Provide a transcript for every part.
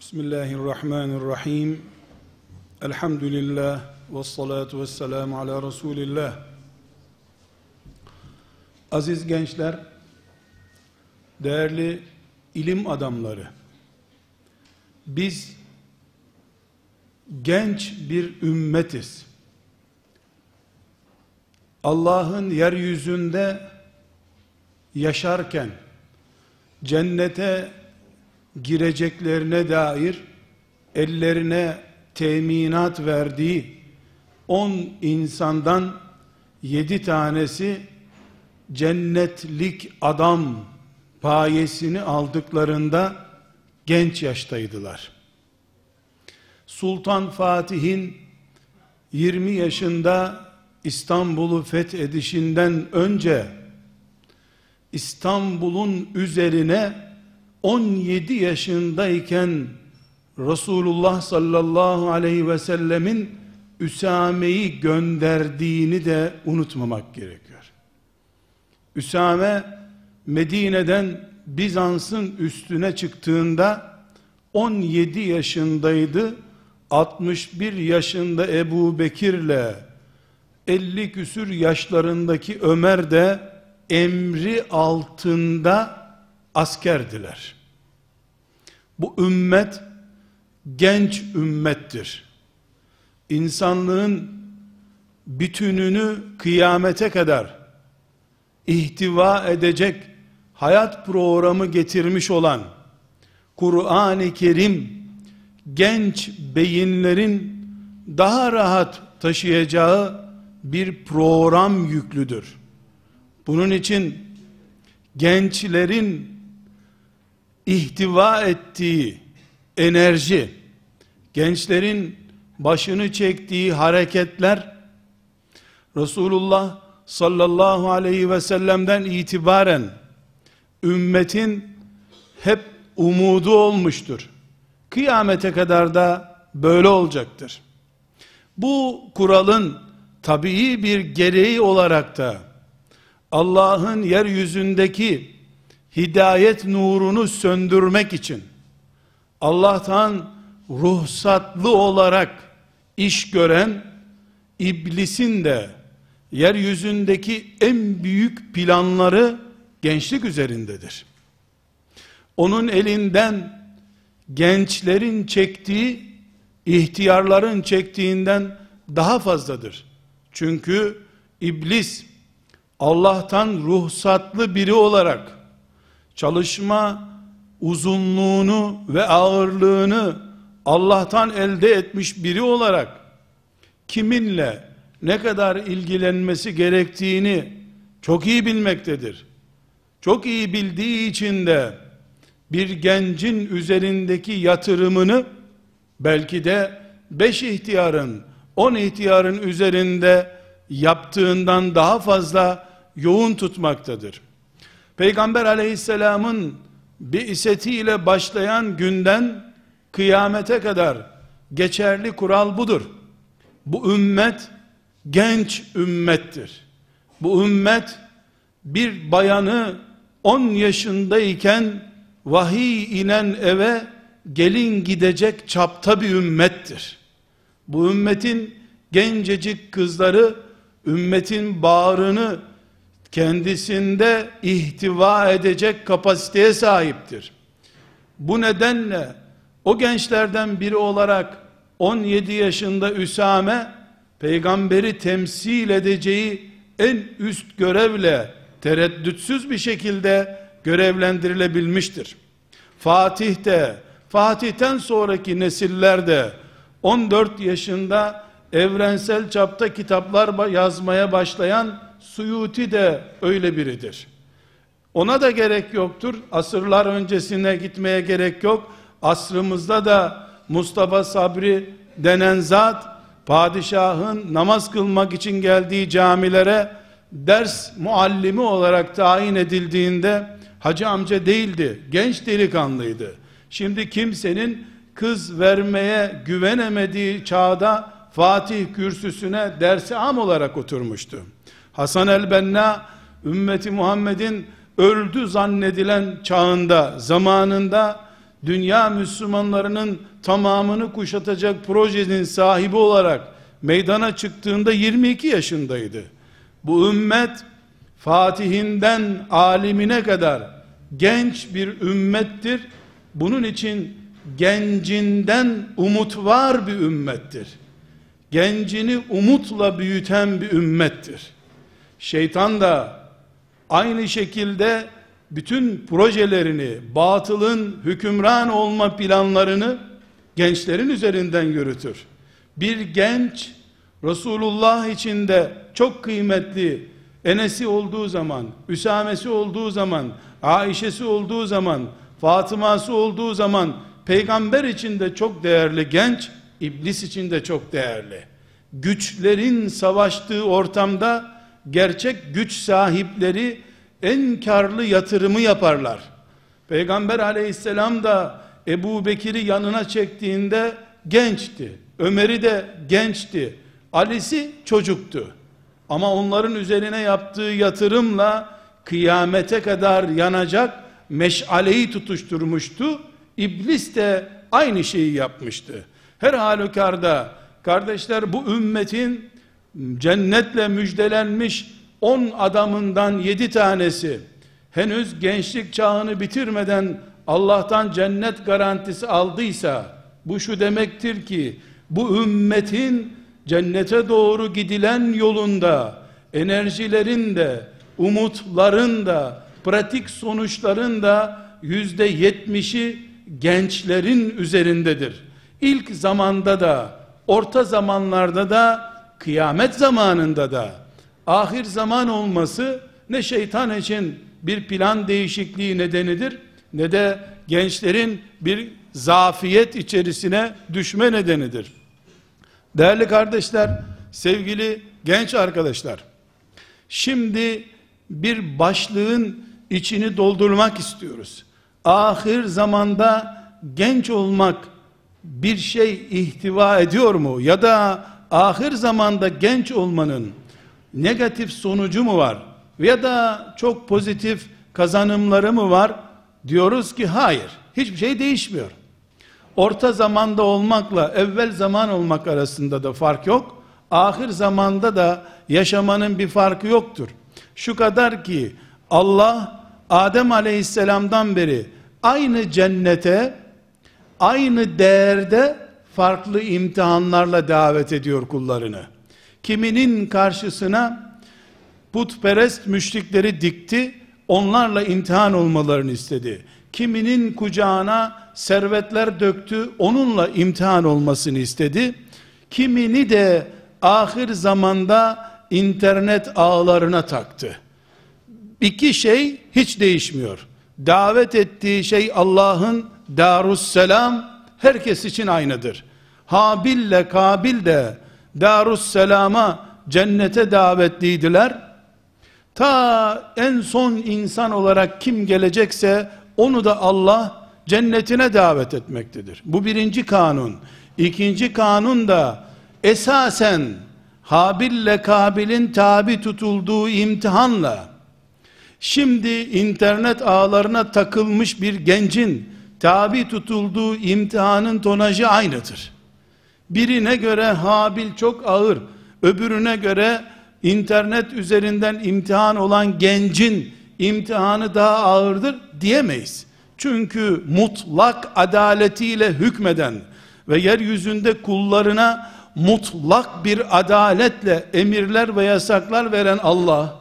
Bismillahirrahmanirrahim. Elhamdülillah ve salatu ve selamu ala Resulillah. Aziz gençler, değerli ilim adamları, biz genç bir ümmetiz. Allah'ın yeryüzünde yaşarken cennete gireceklerine dair ellerine teminat verdiği on insandan yedi tanesi cennetlik adam payesini aldıklarında genç yaştaydılar. Sultan Fatih'in 20 yaşında İstanbul'u fethedişinden önce İstanbul'un üzerine 17 yaşındayken Resulullah sallallahu aleyhi ve sellemin Üsame'yi gönderdiğini de unutmamak gerekiyor. Üsame Medine'den Bizans'ın üstüne çıktığında 17 yaşındaydı. 61 yaşında Ebu Bekir'le 50 küsür yaşlarındaki Ömer de emri altında askerdiler. Bu ümmet genç ümmettir. İnsanlığın bütününü kıyamete kadar ihtiva edecek hayat programı getirmiş olan Kur'an-ı Kerim genç beyinlerin daha rahat taşıyacağı bir program yüklüdür. Bunun için gençlerin ihtiva ettiği enerji, gençlerin başını çektiği hareketler, Resulullah sallallahu aleyhi ve sellem'den itibaren ümmetin hep umudu olmuştur. Kıyamete kadar da böyle olacaktır. Bu kuralın tabii bir gereği olarak da Allah'ın yeryüzündeki hidayet nurunu söndürmek için Allah'tan ruhsatlı olarak iş gören iblisin de yeryüzündeki en büyük planları gençlik üzerindedir. Onun elinden gençlerin çektiği ihtiyarların çektiğinden daha fazladır. Çünkü iblis Allah'tan ruhsatlı biri olarak çalışma uzunluğunu ve ağırlığını Allah'tan elde etmiş biri olarak kiminle ne kadar ilgilenmesi gerektiğini çok iyi bilmektedir. Çok iyi bildiği için de bir gencin üzerindeki yatırımını belki de beş ihtiyarın, on ihtiyarın üzerinde yaptığından daha fazla yoğun tutmaktadır. Peygamber aleyhisselamın bi'setiyle başlayan günden kıyamete kadar geçerli kural budur. Bu ümmet genç ümmettir. Bu ümmet bir bayanı 10 yaşındayken vahiy inen eve gelin gidecek çapta bir ümmettir. Bu ümmetin gencecik kızları ümmetin bağrını kendisinde ihtiva edecek kapasiteye sahiptir. Bu nedenle o gençlerden biri olarak 17 yaşında Üsame peygamberi temsil edeceği en üst görevle tereddütsüz bir şekilde görevlendirilebilmiştir. Fatih de Fatih'ten sonraki nesiller de 14 yaşında evrensel çapta kitaplar yazmaya başlayan Suyuti de öyle biridir. Ona da gerek yoktur. Asırlar öncesine gitmeye gerek yok. Asrımızda da Mustafa Sabri denen zat padişahın namaz kılmak için geldiği camilere ders muallimi olarak tayin edildiğinde hacı amca değildi. Genç delikanlıydı. Şimdi kimsenin kız vermeye güvenemediği çağda Fatih kürsüsüne dersi am olarak oturmuştu. Hasan el-Benna ümmeti Muhammed'in öldü zannedilen çağında, zamanında dünya Müslümanlarının tamamını kuşatacak projenin sahibi olarak meydana çıktığında 22 yaşındaydı. Bu ümmet Fatihinden alimine kadar genç bir ümmettir. Bunun için gencinden umut var bir ümmettir. Gencini umutla büyüten bir ümmettir. Şeytan da aynı şekilde bütün projelerini, batılın hükümran olma planlarını gençlerin üzerinden yürütür. Bir genç Resulullah içinde çok kıymetli Enes'i olduğu zaman, Üsamesi olduğu zaman, Aişe'si olduğu zaman, Fatıma'sı olduğu zaman peygamber içinde çok değerli genç, iblis içinde çok değerli. Güçlerin savaştığı ortamda gerçek güç sahipleri en karlı yatırımı yaparlar. Peygamber aleyhisselam da Ebu Bekir'i yanına çektiğinde gençti. Ömer'i de gençti. Ali'si çocuktu. Ama onların üzerine yaptığı yatırımla kıyamete kadar yanacak meşaleyi tutuşturmuştu. İblis de aynı şeyi yapmıştı. Her halükarda kardeşler bu ümmetin cennetle müjdelenmiş on adamından yedi tanesi henüz gençlik çağını bitirmeden Allah'tan cennet garantisi aldıysa bu şu demektir ki bu ümmetin cennete doğru gidilen yolunda enerjilerin de umutların da pratik sonuçların da yüzde yetmişi gençlerin üzerindedir. İlk zamanda da orta zamanlarda da kıyamet zamanında da ahir zaman olması ne şeytan için bir plan değişikliği nedenidir ne de gençlerin bir zafiyet içerisine düşme nedenidir. Değerli kardeşler, sevgili genç arkadaşlar, şimdi bir başlığın içini doldurmak istiyoruz. Ahir zamanda genç olmak bir şey ihtiva ediyor mu? Ya da ahir zamanda genç olmanın negatif sonucu mu var? Ya da çok pozitif kazanımları mı var? Diyoruz ki hayır. Hiçbir şey değişmiyor. Orta zamanda olmakla evvel zaman olmak arasında da fark yok. Ahir zamanda da yaşamanın bir farkı yoktur. Şu kadar ki Allah Adem aleyhisselamdan beri aynı cennete aynı değerde farklı imtihanlarla davet ediyor kullarını. Kiminin karşısına putperest müşrikleri dikti, onlarla imtihan olmalarını istedi. Kiminin kucağına servetler döktü, onunla imtihan olmasını istedi. Kimini de ahir zamanda internet ağlarına taktı. İki şey hiç değişmiyor. Davet ettiği şey Allah'ın Darusselam herkes için aynıdır. Habil ile Kabil de Darusselam'a cennete davetliydiler. Ta en son insan olarak kim gelecekse onu da Allah cennetine davet etmektedir. Bu birinci kanun. İkinci kanun da esasen Habil ile Kabil'in tabi tutulduğu imtihanla şimdi internet ağlarına takılmış bir gencin tabi tutulduğu imtihanın tonajı aynıdır. Birine göre Habil çok ağır, öbürüne göre internet üzerinden imtihan olan gencin imtihanı daha ağırdır diyemeyiz. Çünkü mutlak adaletiyle hükmeden ve yeryüzünde kullarına mutlak bir adaletle emirler ve yasaklar veren Allah,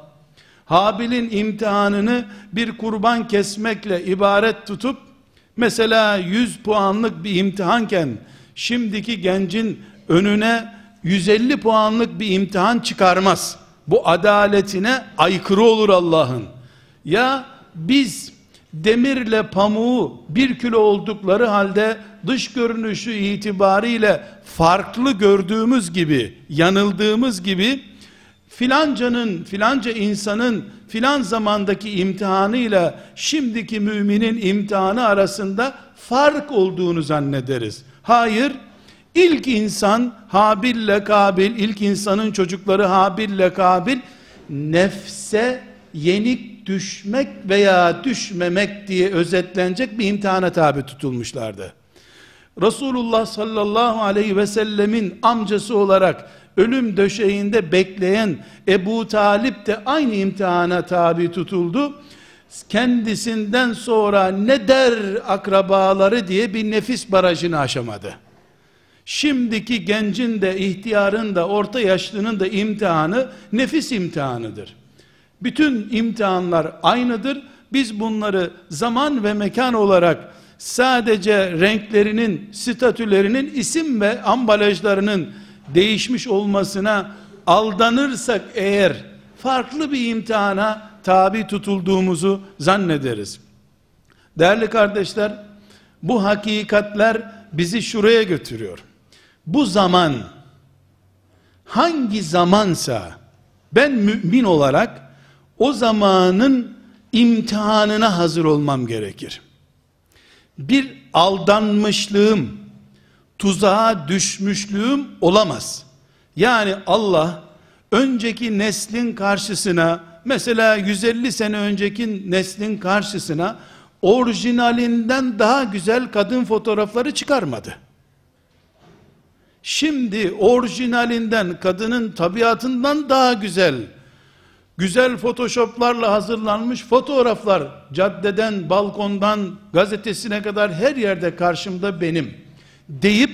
Habil'in imtihanını bir kurban kesmekle ibaret tutup, mesela 100 puanlık bir imtihanken, şimdiki gencin önüne 150 puanlık bir imtihan çıkarmaz. Bu adaletine aykırı olur Allah'ın. Ya biz demirle pamuğu bir kilo oldukları halde dış görünüşü itibariyle farklı gördüğümüz gibi, yanıldığımız gibi filancanın, filanca insanın filan zamandaki imtihanıyla şimdiki müminin imtihanı arasında fark olduğunu zannederiz. Hayır, ilk insan Habil'le Kabil, ilk insanın çocukları Habil'le Kabil nefse yenik düşmek veya düşmemek diye özetlenecek bir imtihana tabi tutulmuşlardı. Resulullah sallallahu aleyhi ve sellemin amcası olarak ölüm döşeğinde bekleyen Ebu Talip de aynı imtihana tabi tutuldu. Kendisinden sonra ne der akrabaları diye bir nefis barajını aşamadı. Şimdiki gencin de ihtiyarın da orta yaşlının da imtihanı nefis imtihanıdır. Bütün imtihanlar aynıdır. Biz bunları zaman ve mekan olarak sadece renklerinin, statülerinin, isim ve ambalajlarının değişmiş olmasına aldanırsak eğer farklı bir imtihana tabi tutulduğumuzu zannederiz. Değerli kardeşler, bu hakikatler bizi şuraya götürüyor. Bu zaman hangi zamansa ben mümin olarak o zamanın imtihanına hazır olmam gerekir. Bir aldanmışlığım, tuzağa düşmüşlüğüm olamaz. Yani Allah önceki neslin karşısına mesela 150 sene önceki neslin karşısına orijinalinden daha güzel kadın fotoğrafları çıkarmadı. Şimdi orijinalinden kadının tabiatından daha güzel güzel photoshoplarla hazırlanmış fotoğraflar caddeden, balkondan, gazetesine kadar her yerde karşımda benim deyip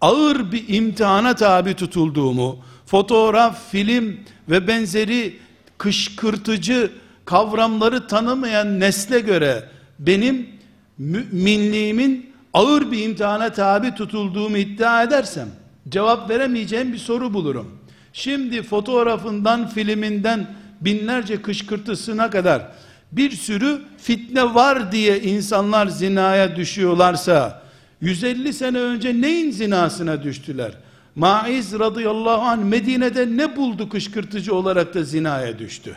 ağır bir imtihana tabi tutulduğumu, fotoğraf, film ve benzeri kışkırtıcı kavramları tanımayan nesle göre benim müminliğimin ağır bir imtihana tabi tutulduğumu iddia edersem cevap veremeyeceğim bir soru bulurum. Şimdi fotoğrafından, filminden binlerce kışkırtısına kadar bir sürü fitne var diye insanlar zinaya düşüyorlarsa 150 sene önce neyin zinasına düştüler? Maiz radıyallahu anh Medine'de ne buldu kışkırtıcı olarak da zinaya düştü?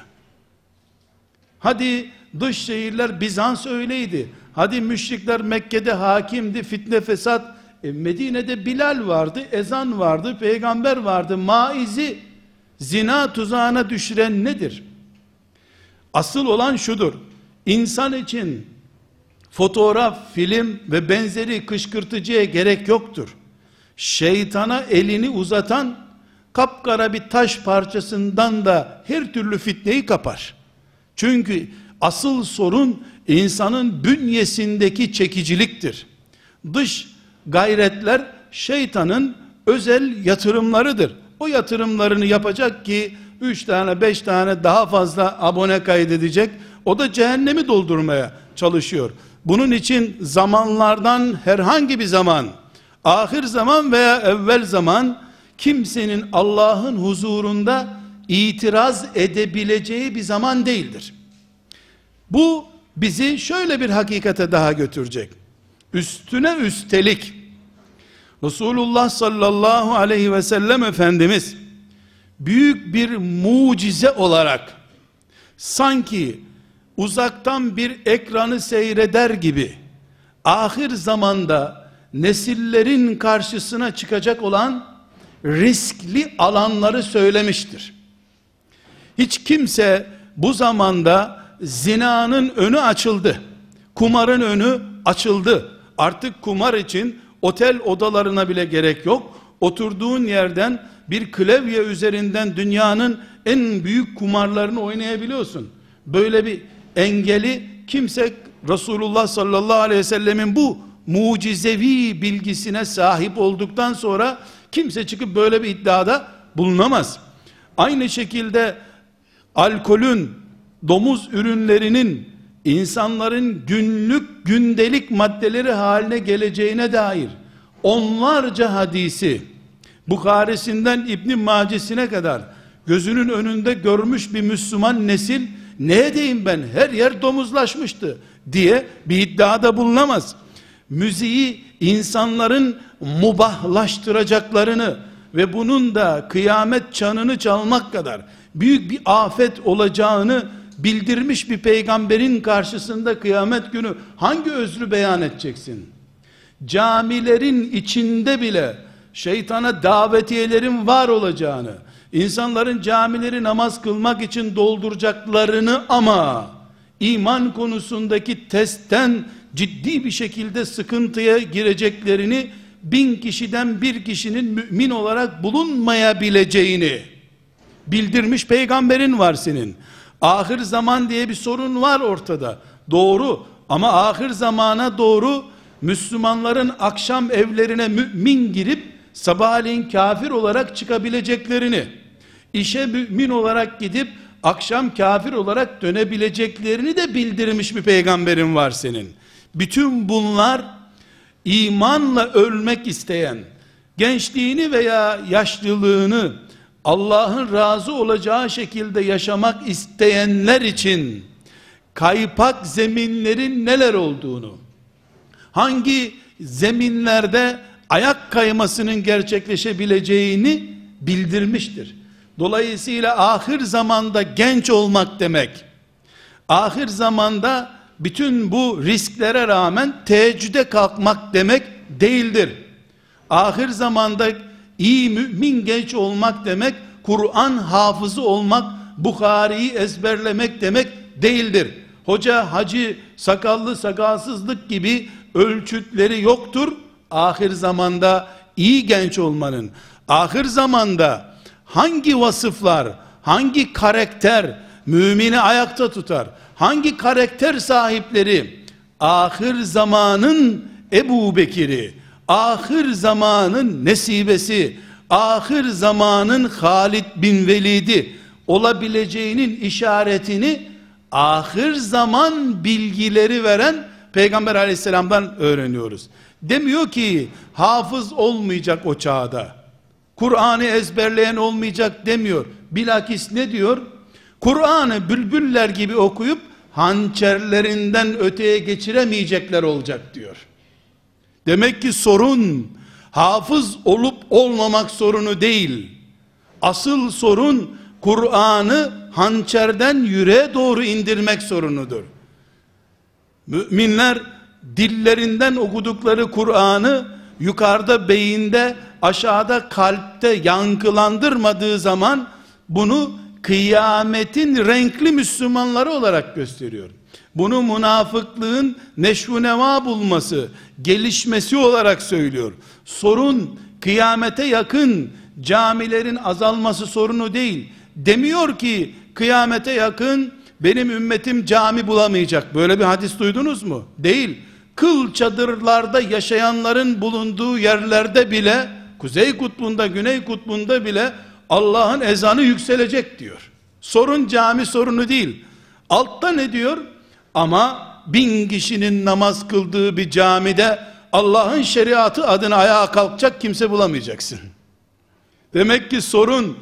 Hadi dış şehirler Bizans öyleydi. Hadi müşrikler Mekke'de hakimdi, fitne fesat. E, Medine'de Bilal vardı, ezan vardı, peygamber vardı. Maizi zina tuzağına düşüren nedir? Asıl olan şudur. İnsan için fotoğraf, film ve benzeri kışkırtıcıya gerek yoktur. Şeytana elini uzatan kapkara bir taş parçasından da her türlü fitneyi kapar. Çünkü asıl sorun insanın bünyesindeki çekiciliktir. Dış gayretler şeytanın özel yatırımlarıdır. O yatırımlarını yapacak ki 3 tane 5 tane daha fazla abone kaydedecek. O da cehennemi doldurmaya çalışıyor. Bunun için zamanlardan herhangi bir zaman, ahir zaman veya evvel zaman kimsenin Allah'ın huzurunda itiraz edebileceği bir zaman değildir. Bu bizi şöyle bir hakikate daha götürecek. Üstüne üstelik Resulullah sallallahu aleyhi ve sellem Efendimiz büyük bir mucize olarak sanki uzaktan bir ekranı seyreder gibi ahir zamanda nesillerin karşısına çıkacak olan riskli alanları söylemiştir. Hiç kimse bu zamanda zinanın önü açıldı. Kumarın önü açıldı. Artık kumar için otel odalarına bile gerek yok. Oturduğun yerden bir klavye üzerinden dünyanın en büyük kumarlarını oynayabiliyorsun. Böyle bir engeli kimse Resulullah sallallahu aleyhi ve sellemin bu mucizevi bilgisine sahip olduktan sonra kimse çıkıp böyle bir iddiada bulunamaz. Aynı şekilde alkolün, domuz ürünlerinin insanların günlük gündelik maddeleri haline geleceğine dair onlarca hadisi Bukhari'sinden İbn Macesine kadar gözünün önünde görmüş bir Müslüman nesil ne edeyim ben her yer domuzlaşmıştı diye bir iddiada bulunamaz. Müziği insanların mubahlaştıracaklarını ve bunun da kıyamet çanını çalmak kadar büyük bir afet olacağını bildirmiş bir peygamberin karşısında kıyamet günü hangi özrü beyan edeceksin? Camilerin içinde bile şeytana davetiyelerin var olacağını, insanların camileri namaz kılmak için dolduracaklarını ama iman konusundaki testten ciddi bir şekilde sıkıntıya gireceklerini bin kişiden bir kişinin mümin olarak bulunmayabileceğini bildirmiş peygamberin var senin. Ahir zaman diye bir sorun var ortada. Doğru ama ahir zamana doğru Müslümanların akşam evlerine mümin girip sabahleyin kafir olarak çıkabileceklerini, işe mümin olarak gidip akşam kafir olarak dönebileceklerini de bildirmiş bir peygamberin var senin. Bütün bunlar imanla ölmek isteyen, gençliğini veya yaşlılığını Allah'ın razı olacağı şekilde yaşamak isteyenler için kaypak zeminlerin neler olduğunu, hangi zeminlerde ayak kaymasının gerçekleşebileceğini bildirmiştir. Dolayısıyla ahir zamanda genç olmak demek, ahir zamanda bütün bu risklere rağmen teheccüde kalkmak demek değildir. Ahir zamanda iyi mümin genç olmak demek, Kur'an hafızı olmak, Bukhari'yi ezberlemek demek değildir. Hoca, hacı, sakallı, sakalsızlık gibi ölçütleri yoktur. Ahir zamanda iyi genç olmanın, ahir zamanda hangi vasıflar, hangi karakter mümini ayakta tutar? Hangi karakter sahipleri ahir zamanın Ebu Bekir'i, ahir zamanın nesibesi, ahir zamanın Halid bin Velid'i olabileceğinin işaretini ahir zaman bilgileri veren Peygamber aleyhisselamdan öğreniyoruz. Demiyor ki hafız olmayacak o çağda. Kur'an'ı ezberleyen olmayacak demiyor. Bilakis ne diyor? Kur'an'ı bülbüller gibi okuyup hançerlerinden öteye geçiremeyecekler olacak diyor. Demek ki sorun hafız olup olmamak sorunu değil. Asıl sorun Kur'an'ı hançerden yüreğe doğru indirmek sorunudur. Müminler dillerinden okudukları Kur'an'ı yukarıda beyinde aşağıda kalpte yankılandırmadığı zaman bunu kıyametin renkli Müslümanları olarak gösteriyor. Bunu münafıklığın neşvu neva bulması, gelişmesi olarak söylüyor. Sorun kıyamete yakın camilerin azalması sorunu değil. Demiyor ki kıyamete yakın benim ümmetim cami bulamayacak. Böyle bir hadis duydunuz mu? Değil. Kıl çadırlarda yaşayanların bulunduğu yerlerde bile Kuzey kutbunda, Güney kutbunda bile Allah'ın ezanı yükselecek diyor. Sorun cami sorunu değil. Altta ne diyor? Ama bin kişinin namaz kıldığı bir camide Allah'ın şeriatı adına ayağa kalkacak kimse bulamayacaksın. Demek ki sorun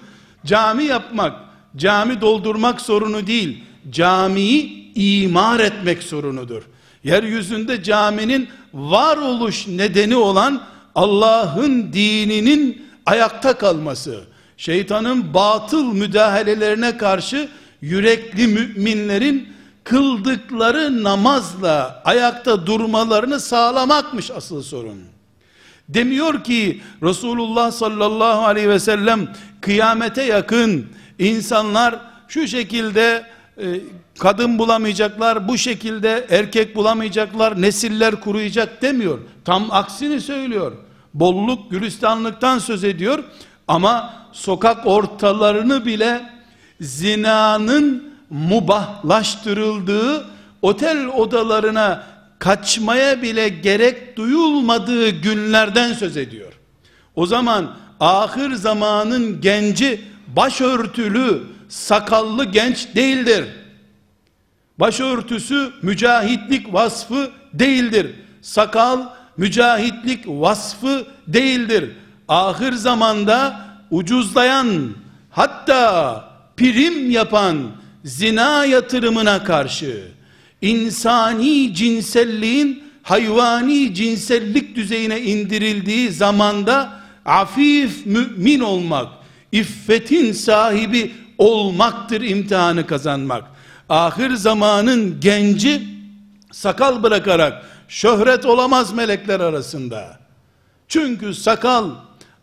cami yapmak, cami doldurmak sorunu değil, camiyi imar etmek sorunudur. Yeryüzünde caminin varoluş nedeni olan Allah'ın dininin ayakta kalması, şeytanın batıl müdahalelerine karşı yürekli müminlerin kıldıkları namazla ayakta durmalarını sağlamakmış asıl sorun. Demiyor ki Resulullah sallallahu aleyhi ve sellem kıyamete yakın insanlar şu şekilde e, kadın bulamayacaklar, bu şekilde erkek bulamayacaklar, nesiller kuruyacak demiyor. Tam aksini söylüyor. Bolluk, gülistanlıktan söz ediyor. Ama sokak ortalarını bile zinanın mubahlaştırıldığı otel odalarına kaçmaya bile gerek duyulmadığı günlerden söz ediyor. O zaman ahir zamanın genci başörtülü, sakallı genç değildir. Başörtüsü mücahitlik vasfı değildir. Sakal mücahitlik vasfı değildir. Ahir zamanda ucuzlayan hatta prim yapan zina yatırımına karşı insani cinselliğin hayvani cinsellik düzeyine indirildiği zamanda afif mümin olmak, iffetin sahibi olmaktır imtihanı kazanmak. Ahir zamanın genci sakal bırakarak şöhret olamaz melekler arasında. Çünkü sakal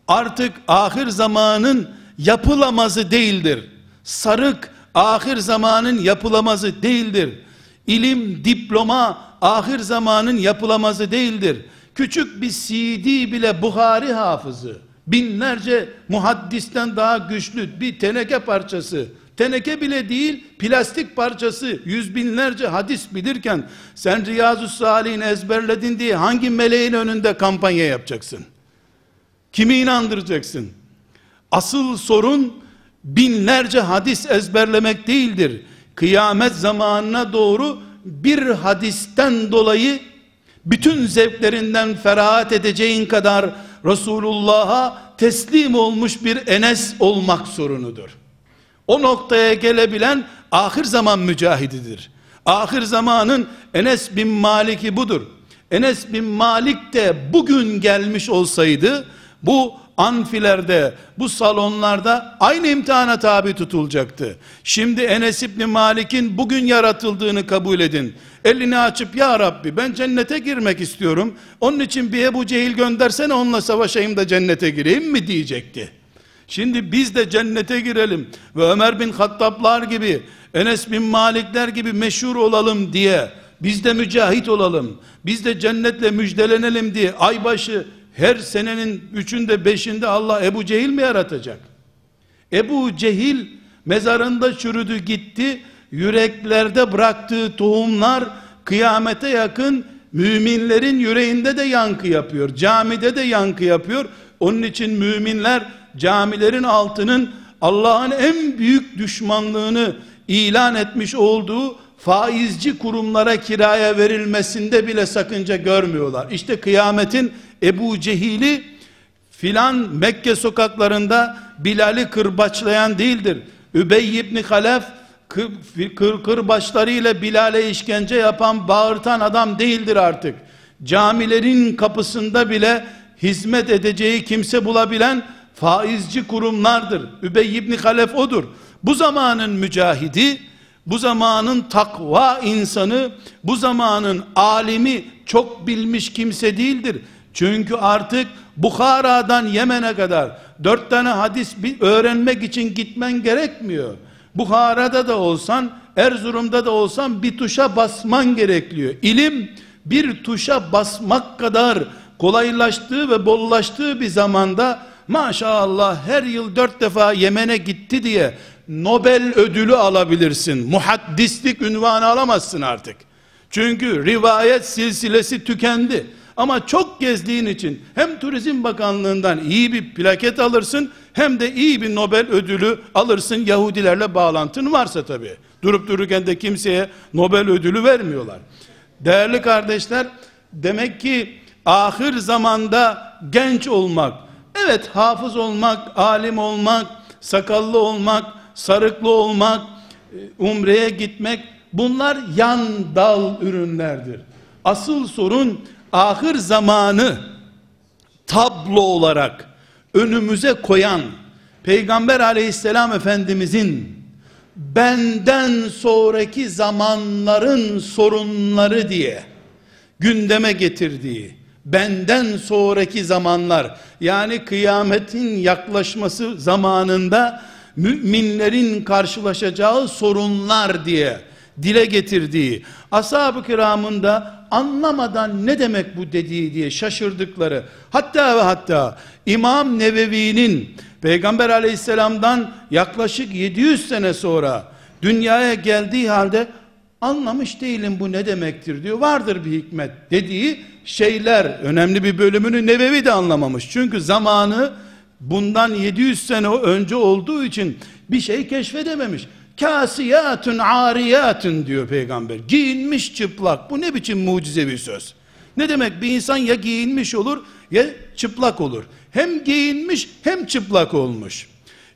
artık ahir zamanın yapılamazı değildir. Sarık ahir zamanın yapılamazı değildir. İlim, diploma ahir zamanın yapılaması değildir. Küçük bir CD bile Buhari hafızı. Binlerce muhaddisten daha güçlü bir teneke parçası. Teneke bile değil plastik parçası yüz binlerce hadis bilirken sen Riyazu Salih'in ezberledin diye hangi meleğin önünde kampanya yapacaksın? Kimi inandıracaksın? Asıl sorun binlerce hadis ezberlemek değildir. Kıyamet zamanına doğru bir hadisten dolayı bütün zevklerinden ferahat edeceğin kadar Resulullah'a teslim olmuş bir Enes olmak sorunudur. O noktaya gelebilen ahir zaman mücahididir. Ahir zamanın Enes bin Malik'i budur. Enes bin Malik de bugün gelmiş olsaydı bu anfilerde, bu salonlarda aynı imtihana tabi tutulacaktı. Şimdi Enes İbni Malik'in bugün yaratıldığını kabul edin. Elini açıp ya Rabbi ben cennete girmek istiyorum. Onun için bir Ebu Cehil göndersene onunla savaşayım da cennete gireyim mi diyecekti. Şimdi biz de cennete girelim ve Ömer bin Hattablar gibi, Enes bin Malikler gibi meşhur olalım diye biz de mücahit olalım. Biz de cennetle müjdelenelim diye aybaşı her senenin üçünde beşinde Allah Ebu Cehil mi yaratacak? Ebu Cehil mezarında çürüdü gitti. Yüreklerde bıraktığı tohumlar kıyamete yakın müminlerin yüreğinde de yankı yapıyor. Camide de yankı yapıyor. Onun için müminler camilerin altının Allah'ın en büyük düşmanlığını ilan etmiş olduğu faizci kurumlara kiraya verilmesinde bile sakınca görmüyorlar. İşte kıyametin Ebu Cehil'i filan Mekke sokaklarında Bilal'i kırbaçlayan değildir. Übey ibn Halef kır, kır, kırbaçlarıyla Bilal'e işkence yapan, bağırtan adam değildir artık. Camilerin kapısında bile hizmet edeceği kimse bulabilen faizci kurumlardır. Übey ibn Halef odur. Bu zamanın mücahidi, bu zamanın takva insanı, bu zamanın alimi çok bilmiş kimse değildir. Çünkü artık Bukhara'dan Yemen'e kadar dört tane hadis öğrenmek için gitmen gerekmiyor. Bukhara'da da olsan, Erzurum'da da olsan bir tuşa basman gerekiyor. İlim bir tuşa basmak kadar kolaylaştığı ve bollaştığı bir zamanda maşallah her yıl dört defa Yemen'e gitti diye Nobel ödülü alabilirsin. Muhaddislik ünvanı alamazsın artık. Çünkü rivayet silsilesi tükendi. Ama çok gezdiğin için hem Turizm Bakanlığından iyi bir plaket alırsın hem de iyi bir Nobel ödülü alırsın Yahudilerle bağlantın varsa tabi. Durup dururken de kimseye Nobel ödülü vermiyorlar. Değerli kardeşler demek ki ahir zamanda genç olmak, evet hafız olmak, alim olmak, sakallı olmak, sarıklı olmak, e, umreye gitmek bunlar yan dal ürünlerdir. Asıl sorun ahir zamanı tablo olarak önümüze koyan Peygamber aleyhisselam efendimizin benden sonraki zamanların sorunları diye gündeme getirdiği benden sonraki zamanlar yani kıyametin yaklaşması zamanında müminlerin karşılaşacağı sorunlar diye dile getirdiği ashab-ı kiramın da anlamadan ne demek bu dediği diye şaşırdıkları hatta ve hatta İmam Nevevi'nin Peygamber aleyhisselamdan yaklaşık 700 sene sonra dünyaya geldiği halde anlamış değilim bu ne demektir diyor. Vardır bir hikmet dediği şeyler önemli bir bölümünü Nevevi de anlamamış. Çünkü zamanı bundan 700 sene önce olduğu için bir şey keşfedememiş. Kasiyatun ariyatun diyor peygamber. Giyinmiş çıplak. Bu ne biçim mucizevi söz? Ne demek bir insan ya giyinmiş olur ya çıplak olur. Hem giyinmiş hem çıplak olmuş.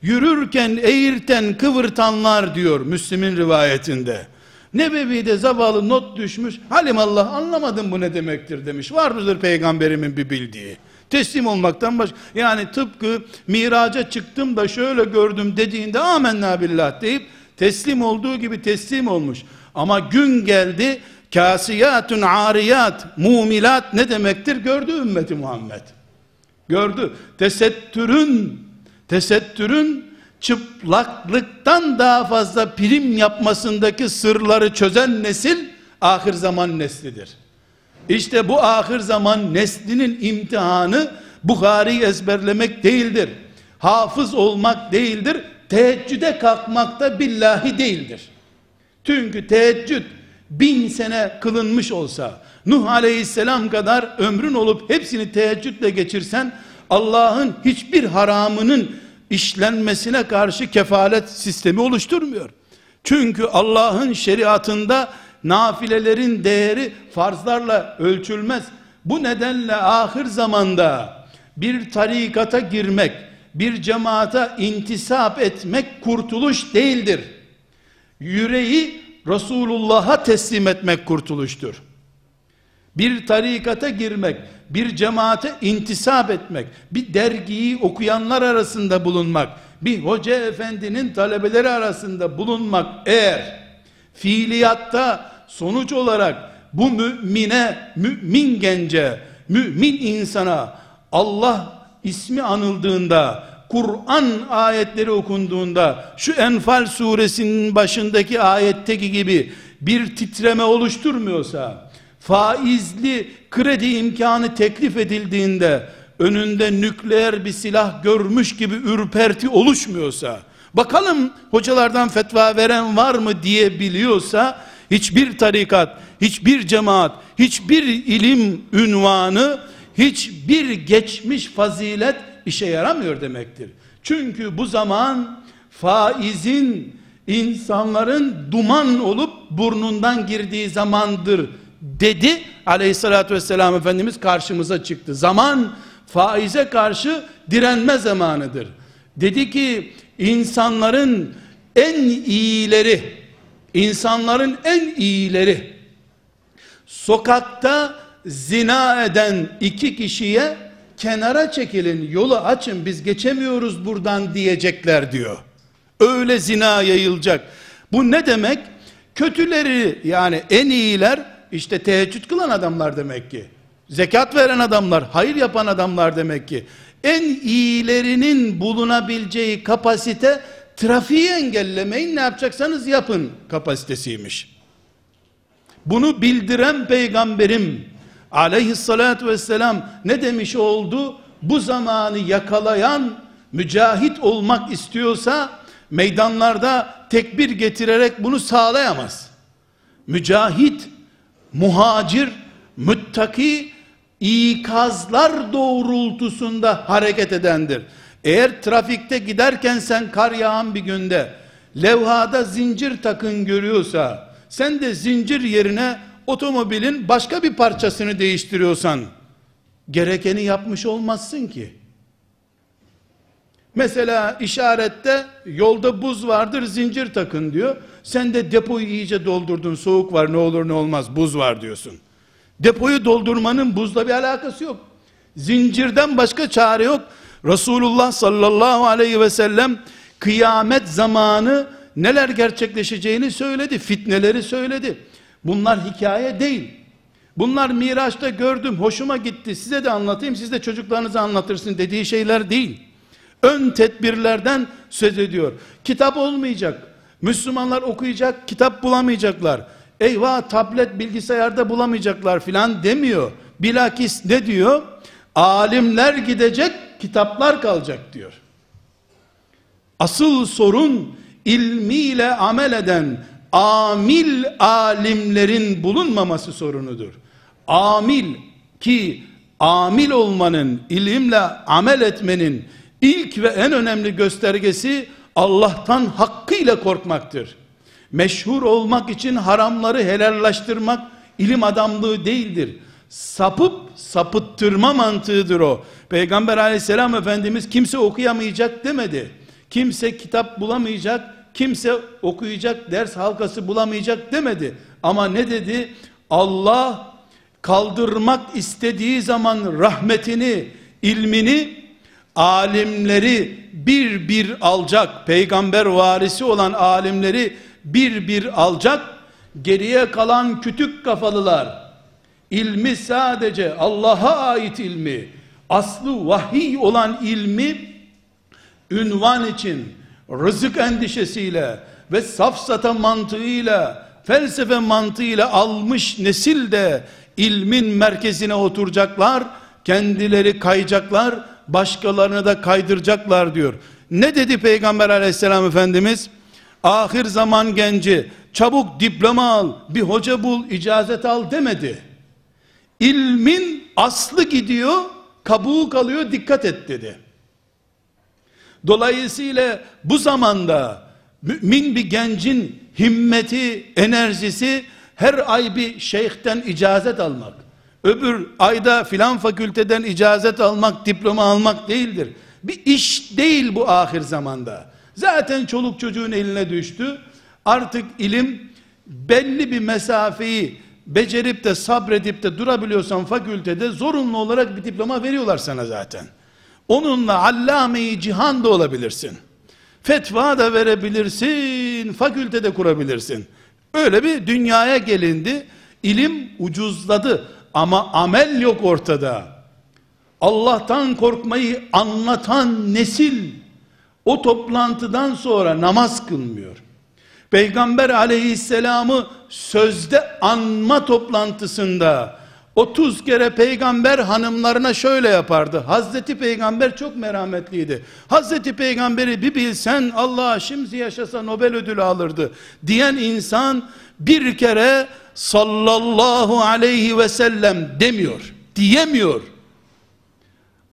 Yürürken eğirten kıvırtanlar diyor Müslim'in rivayetinde. Nebevi'de zavallı not düşmüş. Halimallah anlamadım bu ne demektir demiş. Var mıdır peygamberimin bir bildiği? Teslim olmaktan baş. Yani tıpkı miraca çıktım da şöyle gördüm dediğinde amenna billah deyip teslim olduğu gibi teslim olmuş. Ama gün geldi kasiyatun ariyat mumilat ne demektir gördü ümmeti Muhammed. Gördü. Tesettürün tesettürün çıplaklıktan daha fazla prim yapmasındaki sırları çözen nesil ahir zaman neslidir. İşte bu ahir zaman neslinin imtihanı Bukhari'yi ezberlemek değildir. Hafız olmak değildir. Teheccüde kalkmak da billahi değildir. Çünkü teheccüd bin sene kılınmış olsa, Nuh aleyhisselam kadar ömrün olup hepsini teheccüdle geçirsen, Allah'ın hiçbir haramının işlenmesine karşı kefalet sistemi oluşturmuyor. Çünkü Allah'ın şeriatında nafilelerin değeri farzlarla ölçülmez. Bu nedenle ahir zamanda bir tarikata girmek, bir cemaata intisap etmek kurtuluş değildir. Yüreği Resulullah'a teslim etmek kurtuluştur. Bir tarikata girmek, bir cemaate intisap etmek, bir dergiyi okuyanlar arasında bulunmak, bir hoca efendinin talebeleri arasında bulunmak eğer fiiliyatta sonuç olarak bu mümine, mümin gence, mümin insana Allah ismi anıldığında, Kur'an ayetleri okunduğunda, şu Enfal suresinin başındaki ayetteki gibi bir titreme oluşturmuyorsa, faizli kredi imkanı teklif edildiğinde, önünde nükleer bir silah görmüş gibi ürperti oluşmuyorsa, bakalım hocalardan fetva veren var mı diye biliyorsa, hiçbir tarikat, hiçbir cemaat, hiçbir ilim ünvanı, hiçbir geçmiş fazilet işe yaramıyor demektir. Çünkü bu zaman faizin insanların duman olup burnundan girdiği zamandır dedi. Aleyhissalatü vesselam Efendimiz karşımıza çıktı. Zaman faize karşı direnme zamanıdır. Dedi ki insanların en iyileri insanların en iyileri sokakta zina eden iki kişiye kenara çekilin yolu açın biz geçemiyoruz buradan diyecekler diyor. Öyle zina yayılacak. Bu ne demek? Kötüleri yani en iyiler işte teheccüd kılan adamlar demek ki. Zekat veren adamlar, hayır yapan adamlar demek ki. En iyilerinin bulunabileceği kapasite trafiği engellemeyin ne yapacaksanız yapın kapasitesiymiş. Bunu bildiren peygamberim aleyhissalatü vesselam ne demiş oldu? Bu zamanı yakalayan mücahit olmak istiyorsa meydanlarda tekbir getirerek bunu sağlayamaz. Mücahit, muhacir, müttaki ikazlar doğrultusunda hareket edendir. Eğer trafikte giderken sen kar yağan bir günde levhada zincir takın görüyorsa sen de zincir yerine otomobilin başka bir parçasını değiştiriyorsan gerekeni yapmış olmazsın ki. Mesela işarette yolda buz vardır zincir takın diyor. Sen de depoyu iyice doldurdun soğuk var ne olur ne olmaz buz var diyorsun. Depoyu doldurmanın buzla bir alakası yok. Zincirden başka çare yok. Resulullah sallallahu aleyhi ve sellem kıyamet zamanı neler gerçekleşeceğini söyledi. Fitneleri söyledi. Bunlar hikaye değil. Bunlar Miraç'ta gördüm, hoşuma gitti. Size de anlatayım, siz de çocuklarınıza anlatırsın dediği şeyler değil. Ön tedbirlerden söz ediyor. Kitap olmayacak. Müslümanlar okuyacak, kitap bulamayacaklar. Eyvah tablet bilgisayarda bulamayacaklar filan demiyor. Bilakis ne diyor? Alimler gidecek, kitaplar kalacak diyor. Asıl sorun ilmiyle amel eden amil alimlerin bulunmaması sorunudur. Amil ki amil olmanın, ilimle amel etmenin ilk ve en önemli göstergesi Allah'tan hakkıyla korkmaktır. Meşhur olmak için haramları helallaştırmak ilim adamlığı değildir. Sapıp sapıttırma mantığıdır o. Peygamber aleyhisselam efendimiz kimse okuyamayacak demedi. Kimse kitap bulamayacak, kimse okuyacak ders halkası bulamayacak demedi. Ama ne dedi? Allah kaldırmak istediği zaman rahmetini, ilmini alimleri bir bir alacak. Peygamber varisi olan alimleri bir bir alacak. Geriye kalan kütük kafalılar ilmi sadece Allah'a ait ilmi, aslı vahiy olan ilmi ünvan için rızık endişesiyle ve safsata mantığıyla felsefe mantığıyla almış nesil de ilmin merkezine oturacaklar, kendileri kayacaklar, başkalarını da kaydıracaklar diyor. Ne dedi Peygamber aleyhisselam Efendimiz? Ahir zaman genci çabuk diploma al, bir hoca bul, icazet al demedi. İlmin aslı gidiyor, kabuğu kalıyor, dikkat et dedi. Dolayısıyla bu zamanda mümin bir gencin himmeti, enerjisi her ay bir şeyhten icazet almak, öbür ayda filan fakülteden icazet almak, diploma almak değildir. Bir iş değil bu ahir zamanda. Zaten çoluk çocuğun eline düştü. Artık ilim belli bir mesafeyi becerip de sabredip de durabiliyorsan fakültede zorunlu olarak bir diploma veriyorlar sana zaten. Onunla allame cihan da olabilirsin. Fetva da verebilirsin, fakültede kurabilirsin. Öyle bir dünyaya gelindi. İlim ucuzladı ama amel yok ortada. Allah'tan korkmayı anlatan nesil o toplantıdan sonra namaz kılmıyor. Peygamber aleyhisselamı sözde anma toplantısında 30 kere peygamber hanımlarına şöyle yapardı. Hazreti peygamber çok merhametliydi. Hazreti peygamberi bir bilsen Allah şimdi yaşasa Nobel ödülü alırdı. Diyen insan bir kere sallallahu aleyhi ve sellem demiyor. Diyemiyor.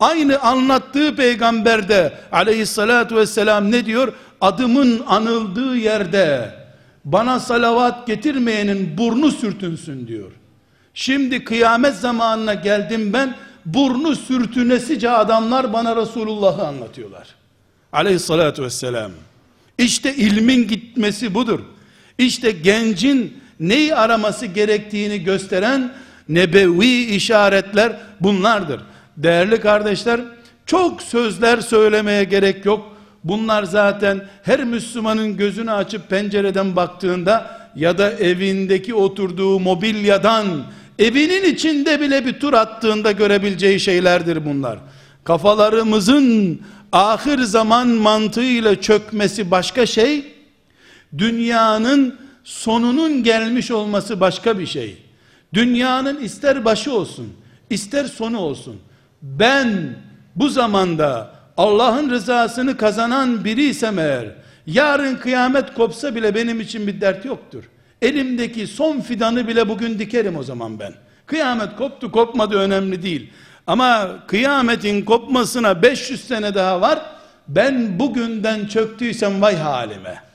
Aynı anlattığı peygamberde aleyhissalatu vesselam ne diyor? Adımın anıldığı yerde bana salavat getirmeyenin burnu sürtünsün diyor. Şimdi kıyamet zamanına geldim ben burnu sürtünesice adamlar bana Resulullah'ı anlatıyorlar. Aleyhissalatu vesselam. İşte ilmin gitmesi budur. İşte gencin neyi araması gerektiğini gösteren nebevi işaretler bunlardır. Değerli kardeşler, çok sözler söylemeye gerek yok. Bunlar zaten her Müslümanın gözünü açıp pencereden baktığında ya da evindeki oturduğu mobilyadan evinin içinde bile bir tur attığında görebileceği şeylerdir bunlar. Kafalarımızın ahir zaman mantığıyla çökmesi başka şey, dünyanın sonunun gelmiş olması başka bir şey. Dünyanın ister başı olsun, ister sonu olsun. Ben bu zamanda Allah'ın rızasını kazanan biriysem eğer, yarın kıyamet kopsa bile benim için bir dert yoktur. Elimdeki son fidanı bile bugün dikerim o zaman ben. Kıyamet koptu kopmadı önemli değil. Ama kıyametin kopmasına 500 sene daha var. Ben bugünden çöktüysem vay halime.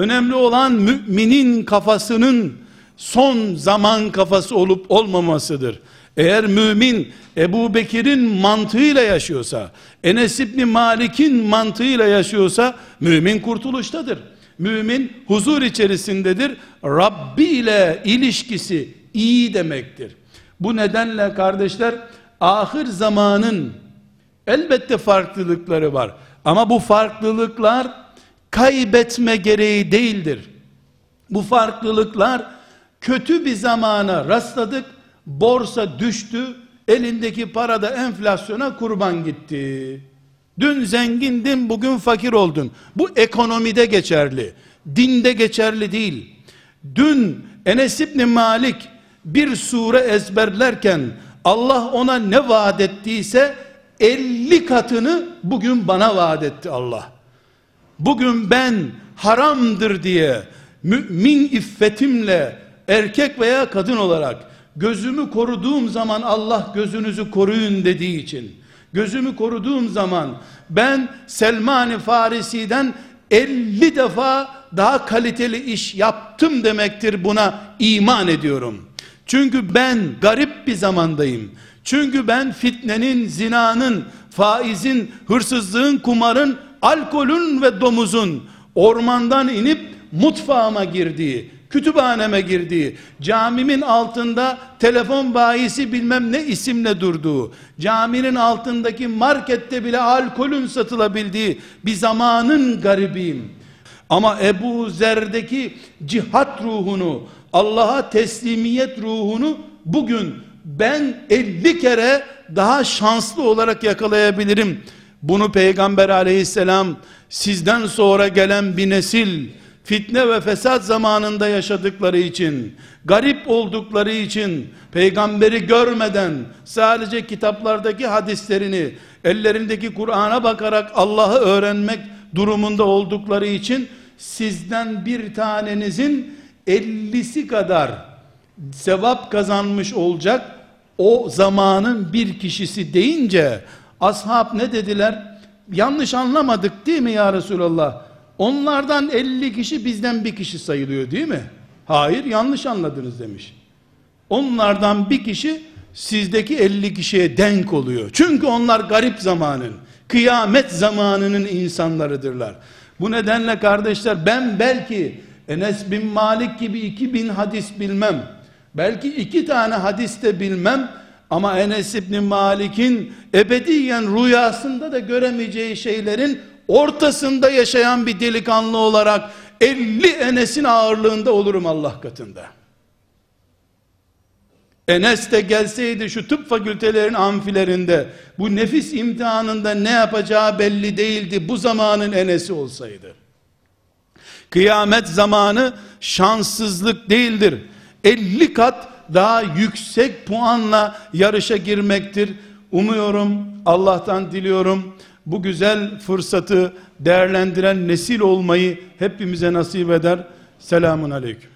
Önemli olan müminin kafasının son zaman kafası olup olmamasıdır. Eğer mümin Ebu Bekir'in mantığıyla yaşıyorsa, Enes İbni Malik'in mantığıyla yaşıyorsa, mümin kurtuluştadır. Mümin huzur içerisindedir. Rabbi ile ilişkisi iyi demektir. Bu nedenle kardeşler, ahir zamanın elbette farklılıkları var. Ama bu farklılıklar kaybetme gereği değildir. Bu farklılıklar kötü bir zamana rastladık borsa düştü, elindeki para da enflasyona kurban gitti. Dün zengindin, bugün fakir oldun. Bu ekonomide geçerli. Dinde geçerli değil. Dün Enes İbni Malik bir sure ezberlerken Allah ona ne vaat ettiyse 50 katını bugün bana vaat etti Allah. Bugün ben haramdır diye mümin iffetimle erkek veya kadın olarak gözümü koruduğum zaman Allah gözünüzü koruyun dediği için gözümü koruduğum zaman ben Selman-ı Farisi'den 50 defa daha kaliteli iş yaptım demektir buna iman ediyorum. Çünkü ben garip bir zamandayım. Çünkü ben fitnenin, zinanın, faizin, hırsızlığın, kumarın, alkolün ve domuzun ormandan inip mutfağıma girdiği, kütüphaneme girdiği, camimin altında telefon bayisi bilmem ne isimle durduğu, caminin altındaki markette bile alkolün satılabildiği bir zamanın garibiyim. Ama Ebu Zer'deki cihat ruhunu, Allah'a teslimiyet ruhunu bugün ben 50 kere daha şanslı olarak yakalayabilirim. Bunu Peygamber aleyhisselam sizden sonra gelen bir nesil fitne ve fesat zamanında yaşadıkları için, garip oldukları için, peygamberi görmeden sadece kitaplardaki hadislerini, ellerindeki Kur'an'a bakarak Allah'ı öğrenmek durumunda oldukları için sizden bir tanenizin ellisi kadar sevap kazanmış olacak. O zamanın bir kişisi deyince ashab ne dediler? Yanlış anlamadık değil mi ya Resulallah? Onlardan 50 kişi bizden bir kişi sayılıyor değil mi? Hayır yanlış anladınız demiş. Onlardan bir kişi sizdeki 50 kişiye denk oluyor. Çünkü onlar garip zamanın, kıyamet zamanının insanlarıdırlar. Bu nedenle kardeşler ben belki Enes bin Malik gibi 2000 hadis bilmem. Belki iki tane hadis de bilmem. Ama Enes bin Malik'in ebediyen rüyasında da göremeyeceği şeylerin ortasında yaşayan bir delikanlı olarak 50 Enes'in ağırlığında olurum Allah katında. Enes de gelseydi şu tıp fakültelerin amfilerinde bu nefis imtihanında ne yapacağı belli değildi. Bu zamanın Enes'i olsaydı. Kıyamet zamanı şanssızlık değildir. 50 kat daha yüksek puanla yarışa girmektir. Umuyorum, Allah'tan diliyorum bu güzel fırsatı değerlendiren nesil olmayı hepimize nasip eder. Selamun Aleyküm.